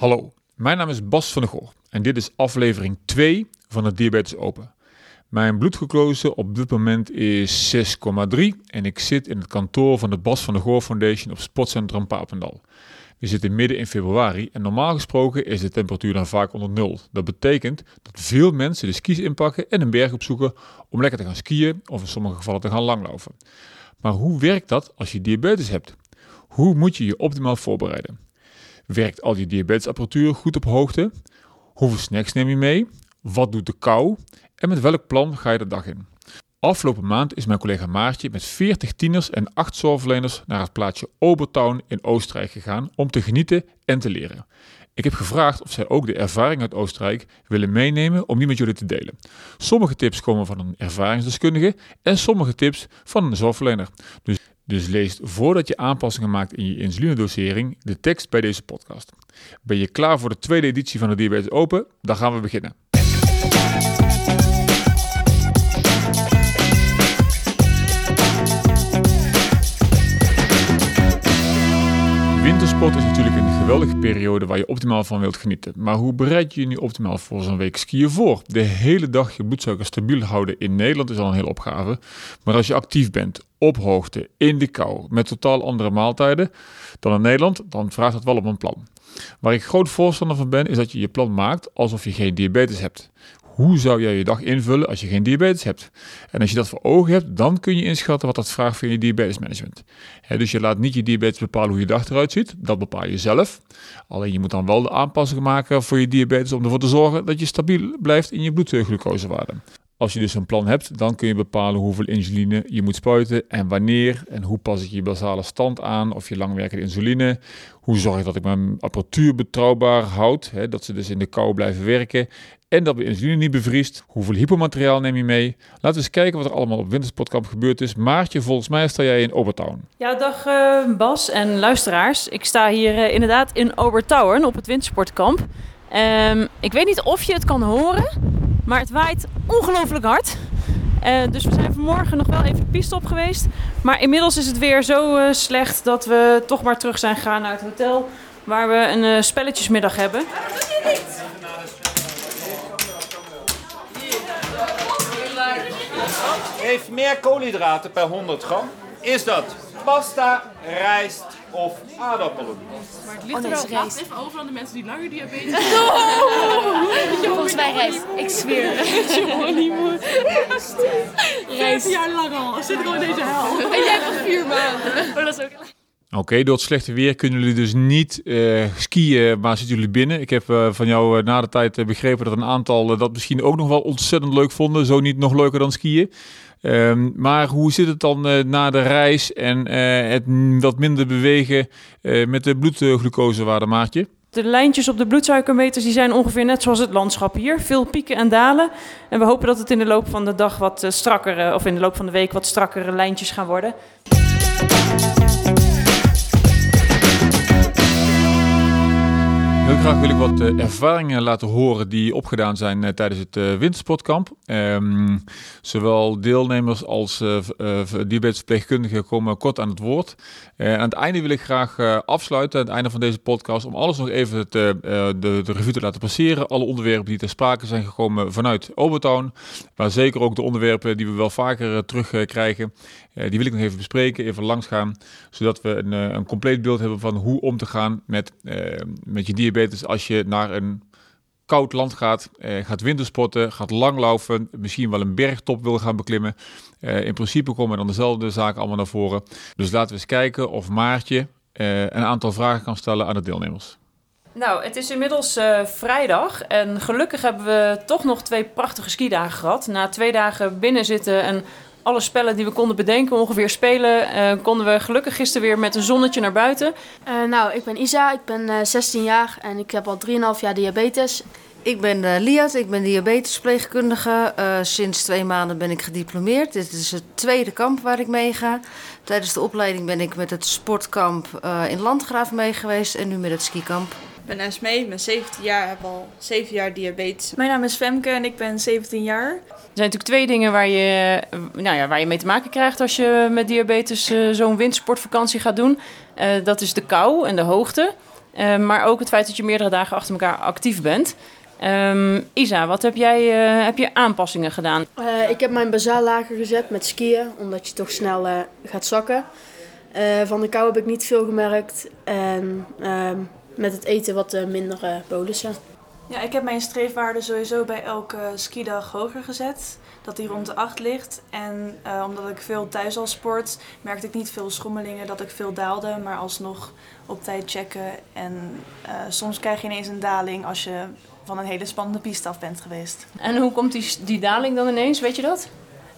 Hallo, mijn naam is Bas van der Goor en dit is aflevering 2 van het Diabetes Open. Mijn bloedglucose op dit moment is 6,3 en ik zit in het kantoor van de Bas van der Goor Foundation op Sportcentrum Papendal. We zitten midden in februari en normaal gesproken is de temperatuur dan vaak onder nul. Dat betekent dat veel mensen de skis inpakken en een berg opzoeken om lekker te gaan skiën of in sommige gevallen te gaan langlopen. Maar hoe werkt dat als je diabetes hebt? Hoe moet je je optimaal voorbereiden? Werkt al je diabetesapparatuur goed op hoogte? Hoeveel snacks neem je mee? Wat doet de kou? En met welk plan ga je de dag in? Afgelopen maand is mijn collega Maartje met 40 tieners en 8 zorgverleners naar het plaatsje Obertown in Oostenrijk gegaan om te genieten en te leren. Ik heb gevraagd of zij ook de ervaring uit Oostenrijk willen meenemen om die met jullie te delen. Sommige tips komen van een ervaringsdeskundige en sommige tips van een zorgverlener. Dus dus lees voordat je aanpassingen maakt in je insulinedosering de tekst bij deze podcast. Ben je klaar voor de tweede editie van de Diabetes Open? Dan gaan we beginnen. Wintersport is natuurlijk een geweldige periode waar je optimaal van wilt genieten. Maar hoe bereid je je nu optimaal voor zo'n week skiën voor? De hele dag je bloedsuiker stabiel houden in Nederland is al een hele opgave. Maar als je actief bent, op hoogte, in de kou, met totaal andere maaltijden dan in Nederland, dan vraagt dat wel op een plan. Waar ik groot voorstander van ben, is dat je je plan maakt alsof je geen diabetes hebt. Hoe zou jij je dag invullen als je geen diabetes hebt? En als je dat voor ogen hebt, dan kun je inschatten wat dat vraagt van je diabetesmanagement. He, dus je laat niet je diabetes bepalen hoe je dag eruit ziet, dat bepaal je zelf. Alleen je moet dan wel de aanpassingen maken voor je diabetes om ervoor te zorgen dat je stabiel blijft in je bloedglucosewaarde. Als je dus een plan hebt, dan kun je bepalen hoeveel insuline je moet spuiten en wanneer. En hoe pas ik je basale stand aan, of je langwerkende insuline. Hoe zorg ik dat ik mijn apparatuur betrouwbaar houd, hè, dat ze dus in de kou blijven werken. En dat mijn insuline niet bevriest. Hoeveel hypomateriaal neem je mee? Laten we eens kijken wat er allemaal op Wintersportkamp gebeurd is. Maartje, volgens mij sta jij in Obertown. Ja, dag uh, Bas en luisteraars. Ik sta hier uh, inderdaad in Obertown op het Wintersportkamp. Um, ik weet niet of je het kan horen, maar het waait ongelooflijk hard. Uh, dus we zijn vanmorgen nog wel even de piste op geweest. Maar inmiddels is het weer zo uh, slecht dat we toch maar terug zijn gegaan naar het hotel. Waar we een uh, spelletjesmiddag hebben. Waarom doe je niet? Heeft meer koolhydraten per 100 gram. Is dat pasta, rijst of aardappelen? Maar het ligt oh, nee, er wel even over aan de mensen die langer diabetes hebben. Volgens mij rijst. Ik zweer. Rijst. jaar lang al. Zit gewoon in deze hel. En jij hebt nog vier maanden. Oh, dat is ook... Oké, okay, door het slechte weer kunnen jullie dus niet uh, skiën, maar zitten jullie binnen. Ik heb uh, van jou uh, na de tijd begrepen dat een aantal dat misschien ook nog wel ontzettend leuk vonden. Zo niet nog leuker dan skiën. Um, maar hoe zit het dan na de reis en het wat minder bewegen met de bloedglucosewaarde, Maartje? De lijntjes op de bloedsuikermeters die zijn ongeveer net zoals het landschap hier. Veel pieken en dalen. En we hopen dat het in de loop van de dag wat strakkere, of in de loop van de week wat strakkere lijntjes gaan worden. Graag wil ik wat uh, ervaringen laten horen die opgedaan zijn uh, tijdens het uh, wintersportkamp. Um, zowel deelnemers als diabetesverpleegkundigen komen kort aan het woord. aan het einde wil ik graag afsluiten, aan het einde van deze podcast, om alles nog even de, de revue te laten passeren. Alle onderwerpen die ter sprake zijn gekomen vanuit Obertown. Maar zeker ook de onderwerpen die we wel vaker terugkrijgen. Die wil ik nog even bespreken, even langsgaan. Zodat we een, een compleet beeld hebben van hoe om te gaan met, met je diabetes als je naar een koud land gaat, eh, gaat wintersporten, gaat langlaufen, misschien wel een bergtop wil gaan beklimmen. Eh, in principe komen dan dezelfde zaken allemaal naar voren. Dus laten we eens kijken of Maartje eh, een aantal vragen kan stellen aan de deelnemers. Nou, het is inmiddels vrijdag en gelukkig hebben we toch nog twee prachtige skidagen gehad. Na twee dagen binnen zitten en alle spellen die we konden bedenken ongeveer spelen, uh, konden we gelukkig gisteren weer met een zonnetje naar buiten. Uh, nou, ik ben Isa, ik ben uh, 16 jaar en ik heb al 3,5 jaar diabetes. Ik ben uh, Liat, ik ben diabetesverpleegkundige. sinds twee maanden ben ik gediplomeerd. Dit is het tweede kamp waar ik meega. Tijdens de opleiding ben ik met het sportkamp in Landgraaf mee geweest en nu met het skikamp. Ik ben Esmee, ik ben 17 jaar, heb al 7 jaar diabetes. Mijn naam is Femke en ik ben 17 jaar. Er zijn natuurlijk twee dingen waar je, nou ja, waar je mee te maken krijgt als je met diabetes uh, zo'n windsportvakantie gaat doen. Uh, dat is de kou en de hoogte. Ehm, maar ook het feit dat je meerdere dagen achter elkaar actief bent. Ehm, Isa, wat heb jij eh, heb je aanpassingen gedaan? Eh, ik heb mijn bazaal lager gezet met skiën, omdat je toch snel eh, gaat zakken. Eh, van de kou heb ik niet veel gemerkt. En ehm, met het eten wat eh, minder eh, bolussen. Ja, ik heb mijn streefwaarde sowieso bij elke skidag hoger gezet. Dat die rond de 8 ligt. En eh, omdat ik veel thuis al sport, merkte ik niet veel schommelingen dat ik veel daalde. Maar alsnog op tijd checken. En eh, soms krijg je ineens een daling als je van een hele spannende piste af bent geweest. En hoe komt die, die daling dan ineens, weet je dat?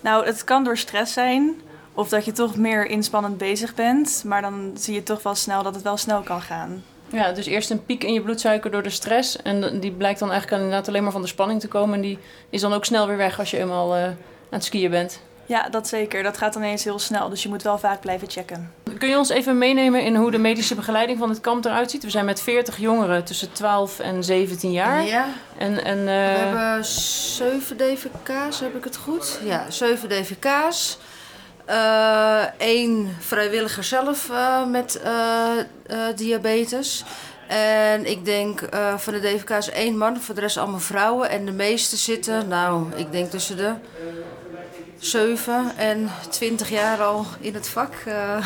Nou, het kan door stress zijn. Of dat je toch meer inspannend bezig bent. Maar dan zie je toch wel snel dat het wel snel kan gaan. Ja, dus eerst een piek in je bloedsuiker door de stress. En die blijkt dan eigenlijk inderdaad alleen maar van de spanning te komen. En die is dan ook snel weer weg als je eenmaal eh, aan het skiën bent. Ja, dat zeker. Dat gaat ineens heel snel. Dus je moet wel vaak blijven checken. Kun je ons even meenemen in hoe de medische begeleiding van het kamp eruit ziet? We zijn met 40 jongeren tussen 12 en 17 jaar. Ja, En, en, we eh, hebben 7 DVK's, heb ik het goed? Ja, 7 DVK's. Eén vrijwilliger zelf eh, met eh, eh, diabetes. En ik denk eh, van de DVK's één man, voor de rest allemaal vrouwen. En de meeste zitten, nou, ik denk tussen de 7 en 20 jaar al in het vak. eh.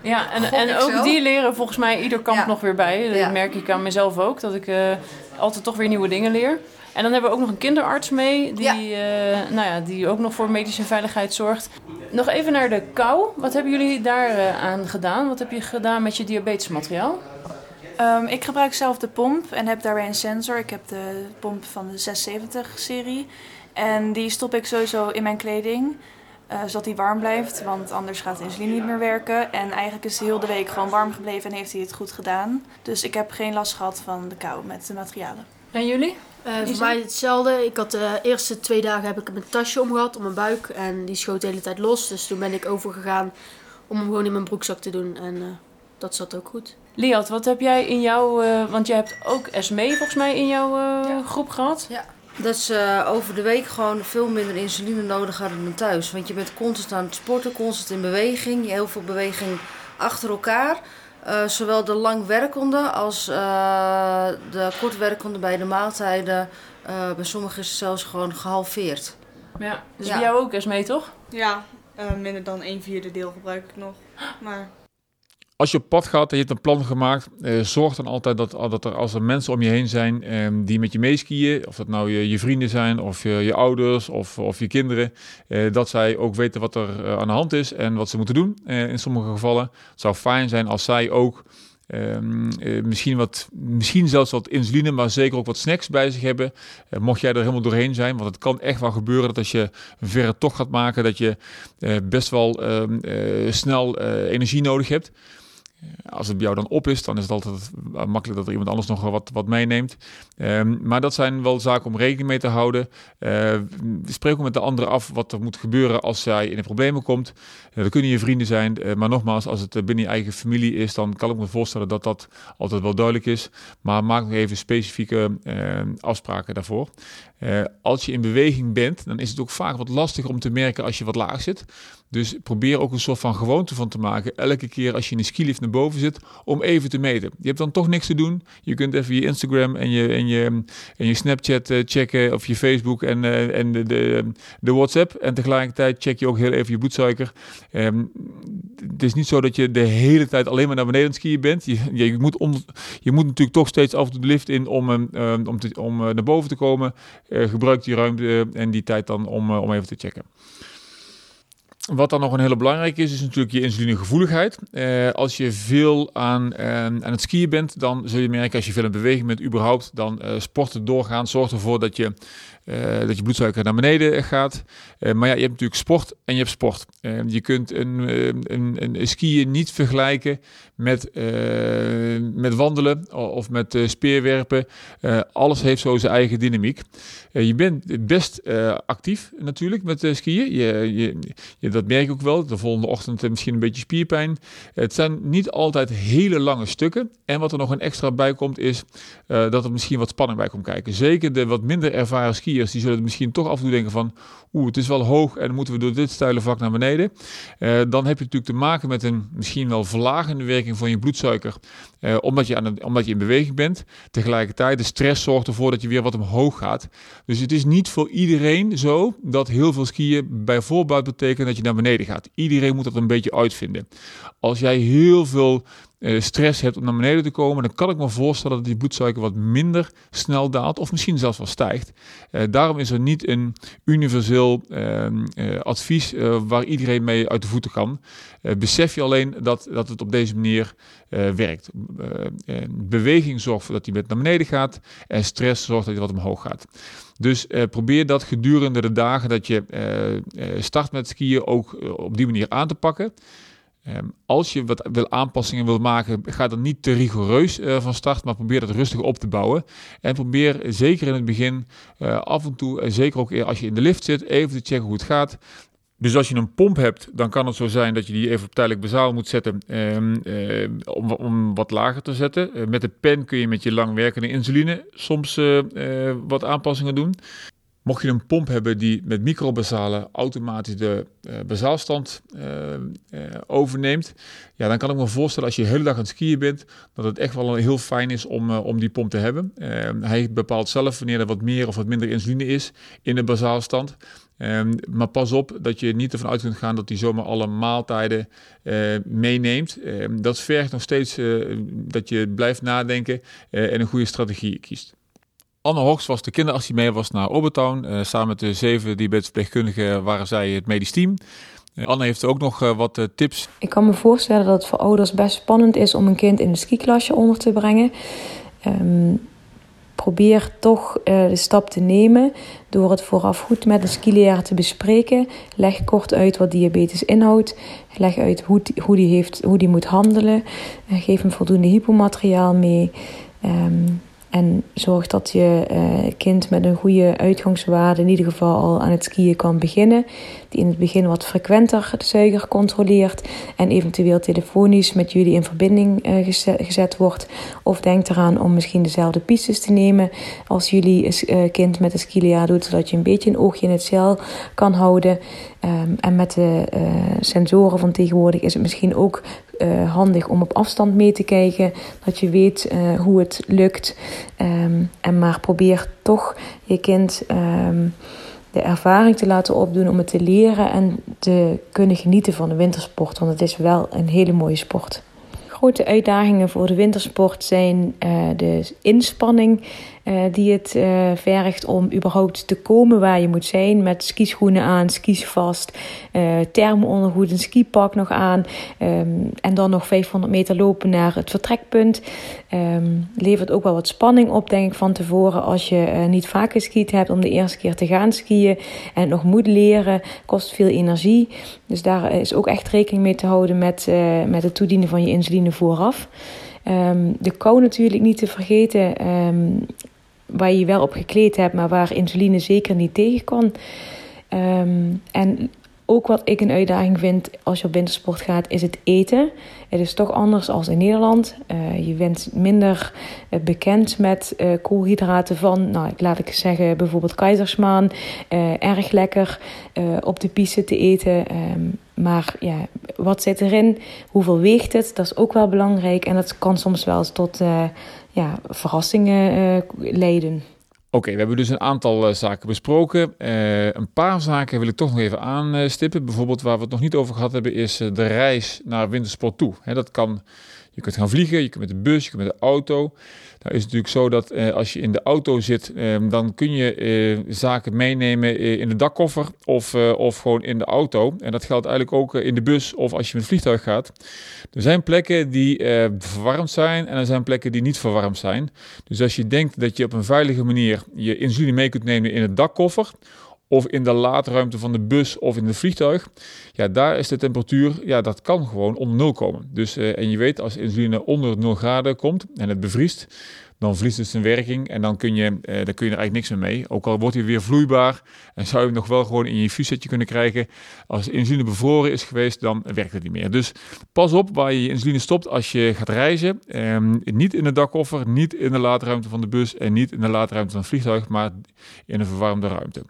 ja, en, en ook zo. die leren volgens mij ieder kamp Ja. nog weer bij. Dat Ja. merk ik aan mezelf ook, dat ik eh, altijd toch weer nieuwe dingen leer. En dan hebben we ook nog een kinderarts mee, die, eh, nou ja, die ook nog voor medische veiligheid zorgt. Nog even naar de kou. Wat hebben jullie daar eh, aan gedaan? Wat heb je gedaan met je diabetesmateriaal? Ehm, ik gebruik zelf de pomp en heb daarbij een sensor. Ik heb de pomp van de 670-serie. En die stop ik sowieso in mijn kleding, eh, zodat die warm blijft. Want anders gaat de insuline niet meer werken. En eigenlijk is hij heel de week gewoon warm gebleven en heeft hij het goed gedaan. Dus ik heb geen last gehad van de kou met de materialen. En jullie? Eh, voor mij hetzelfde. Ik had de eerste twee dagen heb ik mijn tasje omgehad om mijn buik. En die schoot de hele tijd los. Dus toen ben ik overgegaan om hem gewoon in mijn broekzak te doen. En eh, dat zat ook goed. Liat, wat heb jij in jouw... eh, want jij hebt ook SME volgens mij in jouw eh, groep gehad. Dat ze eh, over de week gewoon veel minder insuline nodig hadden dan thuis. Want je bent constant aan het sporten, constant in beweging. Je hebt heel veel beweging achter elkaar. Eh, zowel de langwerkende als eh, de kortwerkende bij de maaltijden. Eh, bij sommigen is het zelfs gewoon gehalveerd. Ja, dus Ja. bij jou ook SME, toch? Ja, eh, minder dan een vierde deel gebruik ik nog. Maar Als je op pad gaat en je hebt een plan gemaakt, eh, zorg dan altijd dat, dat er als er mensen om je heen zijn eh, die met je meeskiën, of dat nou je, je vrienden zijn of je, je ouders of, of je kinderen, eh, dat zij ook weten wat er eh, aan de hand is en wat ze moeten doen eh, in sommige gevallen. Het zou fijn zijn als zij ook ehm, eh, misschien, wat, misschien zelfs wat insuline, maar zeker ook wat snacks bij zich hebben. Mocht jij er helemaal doorheen zijn, want het kan echt wel gebeuren dat als je een verre tocht gaat maken, dat je best wel ehm, eh, snel energie nodig hebt. Als het bij jou dan op is, dan is het altijd makkelijk dat er iemand anders nog wat, wat meeneemt. Ehm, maar dat zijn wel zaken om rekening mee te houden. Eh, spreek ook met de anderen af wat er moet gebeuren als zij in de problemen komt. Eh, dat kunnen je vrienden zijn, eh, maar nogmaals, als het binnen je eigen familie is, dan kan ik me voorstellen dat dat altijd wel duidelijk is. Maar maak nog even specifieke eh, afspraken daarvoor. Eh, als je in beweging bent, dan is het ook vaak wat lastiger om te merken als je wat laag zit. Dus probeer ook een soort van gewoonte van te maken. Elke keer als je in de skilift naar boven zit, om even te meten. Je hebt dan toch niks te doen. Je kunt even je Instagram en je, en je, en je Snapchat eh, checken. Of je Facebook en, eh, en de, de, de WhatsApp. En tegelijkertijd check je ook heel even je bloedsuiker. Ehm, het is niet zo dat je de hele tijd alleen maar naar beneden aan skiën bent. Je, je, moet, om, je moet natuurlijk toch steeds af en toe de lift in om, ehm, ehm, om, te, om eh, naar boven te komen. Gebruik die ruimte en die tijd dan om, om even te checken. Wat dan nog een hele belangrijke is, is natuurlijk je insulinegevoeligheid. Eh, als je veel aan, eh, aan het skiën bent, dan zul je merken als je veel in beweging bent, überhaupt, dan eh, sporten doorgaan zorgt ervoor dat je, eh, dat je bloedsuiker naar beneden gaat. Eh, maar ja, je hebt natuurlijk sport en je hebt sport. Eh, je kunt een, eh, een, een skiën niet vergelijken met, met wandelen of met speerwerpen. Alles heeft zo zijn eigen dynamiek. Je bent best actief natuurlijk met skiën. Je, je, dat merk ik ook wel. De volgende ochtend misschien een beetje spierpijn. Het zijn niet altijd hele lange stukken. En wat er nog een extra bij komt is dat er misschien wat spanning bij komt kijken. Zeker de wat minder ervaren die zullen misschien toch af en toe denken van... Oeh, het is wel hoog en moeten we door dit steile vak naar beneden. Eh, dan heb je natuurlijk te maken met een misschien wel verlagende werking van je bloedsuiker. eh, omdat, je aan het, omdat je in beweging bent. Tegelijkertijd, de stress zorgt ervoor dat je weer wat omhoog gaat. Dus het is niet voor iedereen zo dat heel veel skiën bijvoorbeeld betekent dat je naar beneden gaat. Iedereen moet dat een beetje uitvinden. Als jij heel veel eh, stress hebt om naar beneden te komen, dan kan ik me voorstellen dat die bloedsuiker wat minder snel daalt of misschien zelfs wel stijgt. Uh, daarom is er niet een universeel uh, advies waar iedereen mee uit de voeten kan. besef je alleen dat, dat het op deze manier werkt. beweging zorgt ervoor dat hij met naar beneden gaat en stress zorgt dat hij wat omhoog gaat. Dus probeer dat gedurende de dagen dat je start met skiën ook op die manier aan te pakken. Ehm, als je wat wil aanpassingen wil maken, ga dan niet te rigoureus uh, van start, maar probeer dat rustig op te bouwen. En probeer zeker in het begin uh, af en toe, en zeker ook als je in de lift zit, even te checken hoe het gaat. Dus als je een pomp hebt, dan kan het zo zijn dat je die even op tijdelijk bezaal moet zetten om, om, wat lager te zetten. met de pen kun je met je langwerkende insuline soms wat aanpassingen doen. Mocht je een pomp hebben die met microbasalen automatisch de uh, basaalstand uh, uh, overneemt, ja, dan kan ik me voorstellen als je de hele dag aan het skiën bent, dat het echt wel heel fijn is om, om die pomp te hebben. hij bepaalt zelf wanneer er wat meer of wat minder insuline is in de basaalstand. Um, maar pas op dat je niet ervan uit kunt gaan dat hij zomaar alle maaltijden meeneemt. Um, dat vergt nog steeds dat je blijft nadenken en een goede strategie kiest. Anne Hoogst was de kinderarts die mee was naar Obertown. Uh, samen met de zeven diabetesverpleegkundigen waren zij het medisch team. Uh, Anne heeft ook nog uh, wat tips. Ik kan me voorstellen dat het voor ouders best spannend is om een kind in een skiklasje onder te brengen. Um, probeer toch de stap te nemen door het vooraf goed met de skileraar te bespreken. Leg kort uit wat diabetes inhoudt. Leg uit hoe, hoe, die, heeft, hoe die moet handelen. geef hem voldoende hypomateriaal mee. Um, en zorg dat je uh, kind met een goede uitgangswaarde in ieder geval al aan het skiën kan beginnen. In het begin wat frequenter de zuiger controleert. En eventueel telefonisch met jullie in verbinding uh, gezet, wordt. Of denk eraan om misschien dezelfde pistes te nemen als jullie uh, kind met de skilia doet. Zodat je een beetje een oogje in het zeil kan houden. Um, en met de sensoren van tegenwoordig is het misschien ook handig om op afstand mee te kijken. Dat je weet hoe het lukt. Um, en maar probeer toch je kind um, de ervaring te laten opdoen om het te leren en te kunnen genieten van de wintersport. Want het is wel een hele mooie sport. Grote uitdagingen voor de wintersport zijn uh, de inspanning uh, die het uh, vergt om überhaupt te komen waar je moet zijn. Met skischoenen aan, skis vast, uh, thermoondergoed, een skipak nog aan. Um, en dan nog 500 meter lopen naar het vertrekpunt. Um, levert ook wel wat spanning op, denk ik, van tevoren. Als je niet vaak geskiet hebt om de eerste keer te gaan skiën. En nog moet leren, kost veel energie. Dus daar is ook echt rekening mee te houden met, met het toedienen van je insuline vooraf. Um, de kou natuurlijk niet te vergeten. Waar je wel op gekleed hebt, maar waar insuline zeker niet tegen kan. Um, en ook wat ik een uitdaging vind als je op wintersport gaat, is het eten. Het is toch anders als in Nederland. Uh, je bent minder uh, bekend met uh, koolhydraten van, nou, laat ik zeggen, bijvoorbeeld keizersmaan. erg lekker op de piste te eten. Um, maar ja, wat zit erin? Hoeveel weegt het? Dat is ook wel belangrijk. En dat kan soms wel tot ja, verrassingen uh, leiden. Oké, we hebben dus een aantal uh, zaken besproken. Uh, een paar zaken wil ik toch nog even aanstippen. Bijvoorbeeld waar we het nog niet over gehad hebben, is de reis naar wintersport toe. Dat kan, je kunt gaan vliegen, je kunt met de bus, je kunt met de auto. Nou is het natuurlijk zo dat eh, als je in de auto zit, eh, dan kun je eh, zaken meenemen eh, in de dakkoffer of, of gewoon in de auto. En dat geldt eigenlijk ook in de bus of als je met het vliegtuig gaat. Er zijn plekken die verwarmd zijn en er zijn plekken die niet verwarmd zijn. Dus als je denkt dat je op een veilige manier je insuline mee kunt nemen in de dakkoffer of in de laadruimte van de bus of in het vliegtuig, ja, daar is de temperatuur, ja, dat kan gewoon onder nul komen. Dus, uh, en je weet, als insuline onder 0 graden komt en het bevriest, dan verliest het zijn werking en dan kun je, uh, dan kun je er eigenlijk niks meer mee. Ook al wordt hij weer vloeibaar en zou je hem nog wel gewoon in je infuussetje kunnen krijgen. Als insuline bevroren is geweest, dan werkt het niet meer. Dus pas op waar je je insuline stopt als je gaat reizen. Um, niet in de dakkoffer, niet in de laadruimte van de bus en niet in de laadruimte van het vliegtuig, maar in een verwarmde ruimte.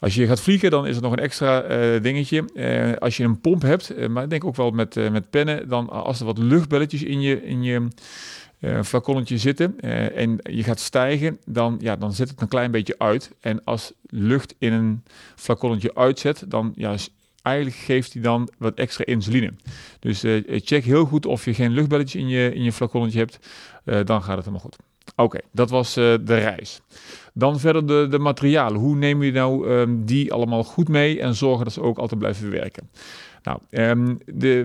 Als je gaat vliegen, dan is er nog een extra uh, dingetje. Uh, als je een pomp hebt, maar ik denk ook wel met, met pennen, dan als er wat luchtbelletjes in je, in je uh, flaconnetje zitten en je gaat stijgen, dan, ja, dan zet het een klein beetje uit. En als lucht in een flaconnetje uitzet, dan ja, eigenlijk geeft hij dan wat extra insuline. Dus check heel goed of je geen luchtbelletjes in je, in je flaconnetje hebt. dan gaat het helemaal goed. Oké, dat was de reis. Dan verder de, de materialen. Hoe neem je nou ehm, die allemaal goed mee en zorgen dat ze ook altijd blijven werken? Nou, ehm,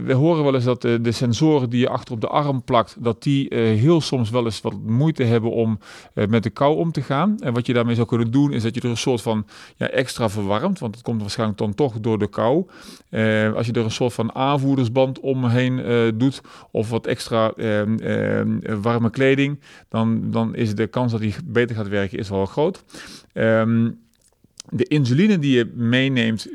we horen wel eens dat de, de, sensoren die je achter op de arm plakt, dat die uh, heel soms wel eens wat moeite hebben om uh, met de kou om te gaan. En wat je daarmee zou kunnen doen, is dat je er een soort van ja, extra verwarmt, want het komt waarschijnlijk dan toch door de kou. Als je er een soort van aanvoerdersband omheen doet, of wat extra ehm, ehm, warme kleding, dan, dan is de kans dat die beter gaat werken is wel groot. De insuline die je meeneemt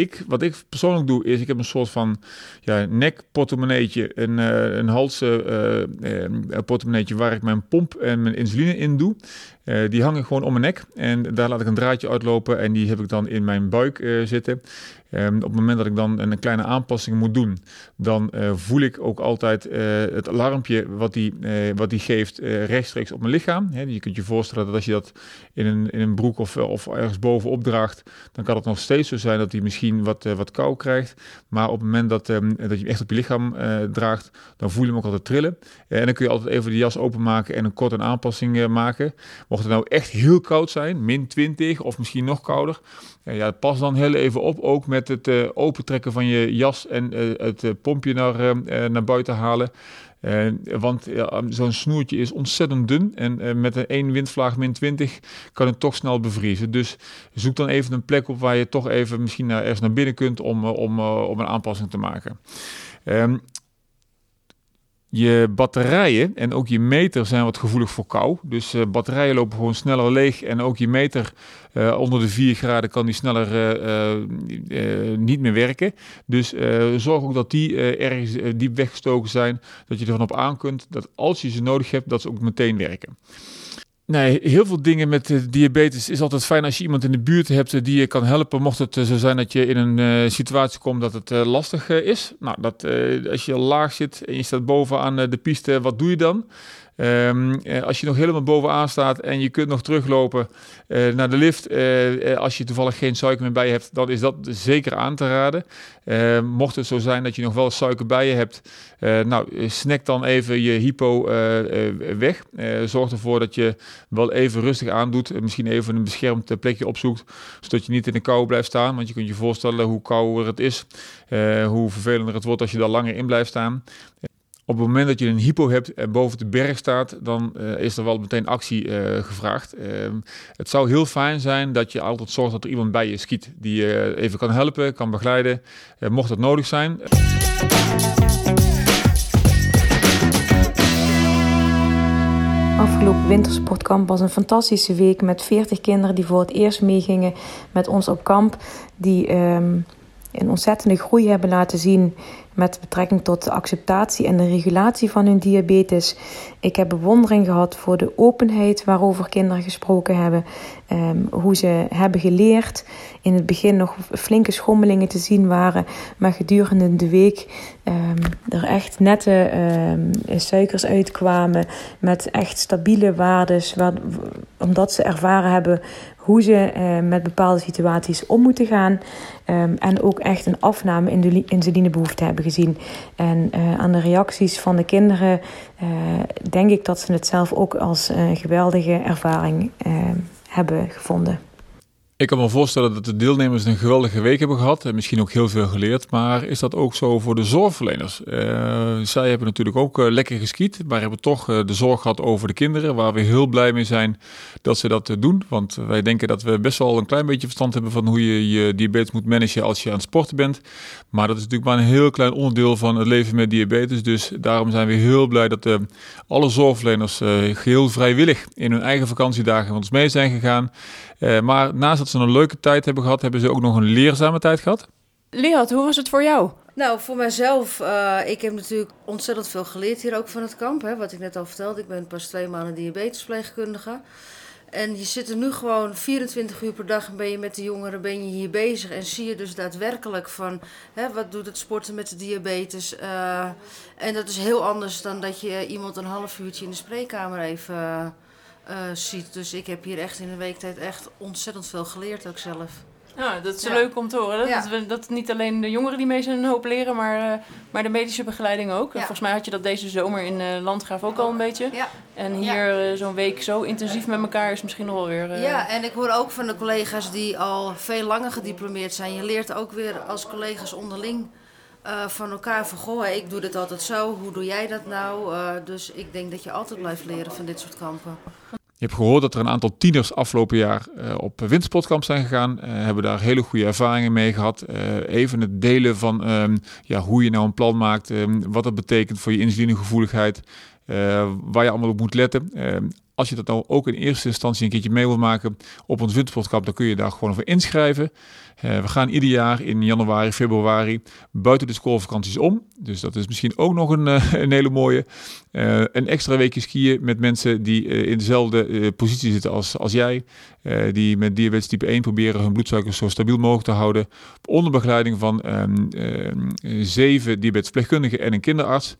ik, wat ik persoonlijk doe, is ik heb een soort van ja, nekportemonneetje, een, uh, een halsportemonneetje uh, waar ik mijn pomp en mijn insuline in doe. Uh, die hangen gewoon om mijn nek en daar laat ik een draadje uitlopen en die heb ik dan in mijn buik zitten. Um, op het moment dat ik dan een kleine aanpassing moet doen, dan uh, voel ik ook altijd het alarmpje wat die, wat die geeft rechtstreeks op mijn lichaam. Je kunt je voorstellen dat als je dat in een, in een broek of, of ergens bovenop draagt, dan kan het nog steeds zo zijn dat hij misschien wat, wat kou krijgt. Maar op het moment dat, um, dat je hem echt op je lichaam draagt, dan voel je hem ook altijd trillen. en dan kun je altijd even de jas openmaken en een korte aanpassing maken. Mocht het nou echt heel koud zijn, min 20 of misschien nog kouder, ja, pas dan heel even op, ook met het uh, opentrekken van je jas en uh, het uh, pompje naar, naar buiten halen. want ja, zo'n snoertje is ontzettend dun en met een één windvlaag min 20 kan het toch snel bevriezen. Dus zoek dan even een plek op waar je toch even misschien naar, ergens naar binnen kunt om, om, om een aanpassing te maken. Um, je batterijen en ook je meter zijn wat gevoelig voor kou. Dus uh, batterijen lopen gewoon sneller leeg. En ook je meter uh, onder de 4 graden kan die sneller uh, niet meer werken. Dus zorg ook dat die ergens diep weggestoken zijn. Dat je ervan op aan kunt dat als je ze nodig hebt, dat ze ook meteen werken. Nee, heel veel dingen met uh, diabetes is altijd fijn als je iemand in de buurt hebt uh, die je kan helpen. Mocht het uh, zo zijn dat je in een situatie komt dat het lastig is. Nou, dat, als je laag zit en je staat bovenaan de piste, wat doe je dan? Um, als je nog helemaal bovenaan staat en je kunt nog teruglopen uh, naar de lift, uh, als je toevallig geen suiker meer bij je hebt, dan is dat zeker aan te raden. mocht het zo zijn dat je nog wel suiker bij je hebt, nou, snack dan even je hypo weg. zorg ervoor dat je wel even rustig aandoet, misschien even een beschermd plekje opzoekt, zodat je niet in de kou blijft staan. Want je kunt je voorstellen hoe kouder het is, hoe vervelender het wordt als je daar langer in blijft staan. Op het moment dat je een hypo hebt en boven de berg staat, dan uh, is er wel meteen actie uh, gevraagd. Uh, het zou heel fijn zijn dat je altijd zorgt dat er iemand bij je skiet die je even kan helpen, kan begeleiden, mocht dat nodig zijn. Afgelopen wintersportkamp was een fantastische week met 40 kinderen die voor het eerst meegingen met ons op kamp. Die um, een ontzettende groei hebben laten zien met betrekking tot de acceptatie en de regulatie van hun diabetes. Ik heb bewondering gehad voor de openheid waarover kinderen gesproken hebben, ehm, hoe ze hebben geleerd. In het begin nog flinke schommelingen te zien waren, maar gedurende de week um, er echt nette um, suikers uitkwamen met echt stabiele waardes, omdat ze ervaren hebben hoe ze uh, met bepaalde situaties om moeten gaan. En ook echt een afname in de insulinebehoefte hebben gezien. En uh, aan de reacties van de kinderen uh, denk ik dat ze het zelf ook als een geweldige ervaring hebben gevonden. Ik kan me voorstellen dat de deelnemers een geweldige week hebben gehad en misschien ook heel veel geleerd. Maar is dat ook zo voor de zorgverleners? Uh, zij hebben natuurlijk ook uh, lekker geskiet, maar hebben toch uh, de zorg gehad over de kinderen. Waar we heel blij mee zijn dat ze dat doen. Want wij denken dat we best wel een klein beetje verstand hebben van hoe je je diabetes moet managen als je aan het sporten bent. Maar dat is natuurlijk maar een heel klein onderdeel van het leven met diabetes. Dus daarom zijn we heel blij dat alle zorgverleners geheel vrijwillig in hun eigen vakantiedagen met ons mee zijn gegaan. maar naast dat ze een leuke tijd hebben gehad, hebben ze ook nog een leerzame tijd gehad? Leat, hoe was het voor jou? Nou, voor mijzelf, uh, ik heb natuurlijk ontzettend veel geleerd hier ook van het kamp. Hè, wat ik net al vertelde, ik ben pas twee maanden diabetespleegkundige. En je zit er nu gewoon 24 uur per dag en ben je met de jongeren ben je hier bezig. En zie je dus daadwerkelijk van hè, wat doet het sporten met de diabetes. Uh, en dat is heel anders dan dat je iemand een half uurtje in de spreekkamer even uh, ziet. Dus ik heb hier echt in een week tijd echt ontzettend veel geleerd ook zelf. Ja, dat is leuk om te horen. Dat, ja. dat, dat, niet alleen de jongeren die mee zijn een hoop leren, maar, uh, maar de medische begeleiding ook. Volgens mij had je dat deze zomer in uh, Landgraaf ook al een beetje. Ja. En hier uh, zo'n week zo intensief met elkaar is misschien nog wel weer... Ja, en ik hoor ook van de collega's die al veel langer gediplomeerd zijn. Je leert ook weer als collega's onderling van elkaar van... Goh, ik doe dit altijd zo, hoe doe jij dat nou? dus ik denk dat je altijd blijft leren van dit soort kampen. Je hebt gehoord dat er een aantal tieners afgelopen jaar uh, op windsportkamp zijn gegaan. Hebben daar hele goede ervaringen mee gehad. Even het delen van um, ja, hoe je nou een plan maakt. Um, wat dat betekent voor je insulinegevoeligheid. waar je allemaal op moet letten. Ehm, als je dat nou ook in eerste instantie een keertje mee wil maken op ons wintersportkamp, dan kun je daar gewoon voor inschrijven. Uh, we gaan ieder jaar in januari, februari buiten de schoolvakanties om. Dus dat is misschien ook nog een, uh, een hele mooie. Uh, een extra weekje skiën met mensen die in dezelfde positie zitten als, als jij. die met diabetes type 1 proberen hun bloedsuiker zo stabiel mogelijk te houden. Onder begeleiding van um, zeven diabetesverpleegkundigen en een kinderarts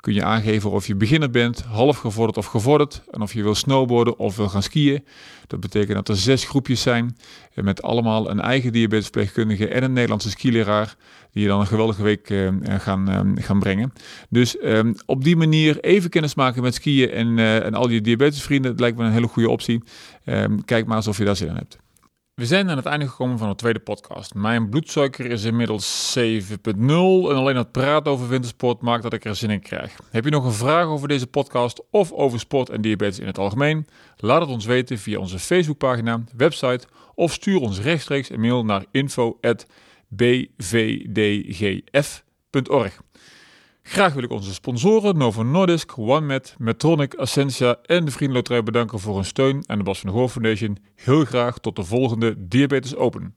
kun je aangeven of je beginner bent, half gevorderd of gevorderd. En of je wil snowboarden of wil gaan skiën. Dat betekent dat er zes groepjes zijn. Met allemaal een eigen diabetesverpleegkundige en een Nederlandse skileraar. Die je dan een geweldige week uh, gaan, uh, gaan brengen. Dus um, op die manier even kennis maken met skiën en, en al je diabetesvrienden. Dat lijkt me een hele goede optie. Um, kijk maar of je daar zin in hebt. We zijn aan het einde gekomen van de tweede podcast. Mijn bloedsuiker is inmiddels 7,0 en alleen het praten over wintersport maakt dat ik er zin in krijg. Heb je nog een vraag over deze podcast of over sport en diabetes in het algemeen? Laat het ons weten via onze Facebookpagina, website of stuur ons rechtstreeks een mail naar info.bvdgf.org. Graag wil ik onze sponsoren Novo Nordisk, OneMed, Medtronic, Ascensia en de Vriendenloterij bedanken voor hun steun en de Bas van de Goor Foundation. Heel graag tot de volgende Diabetes Open.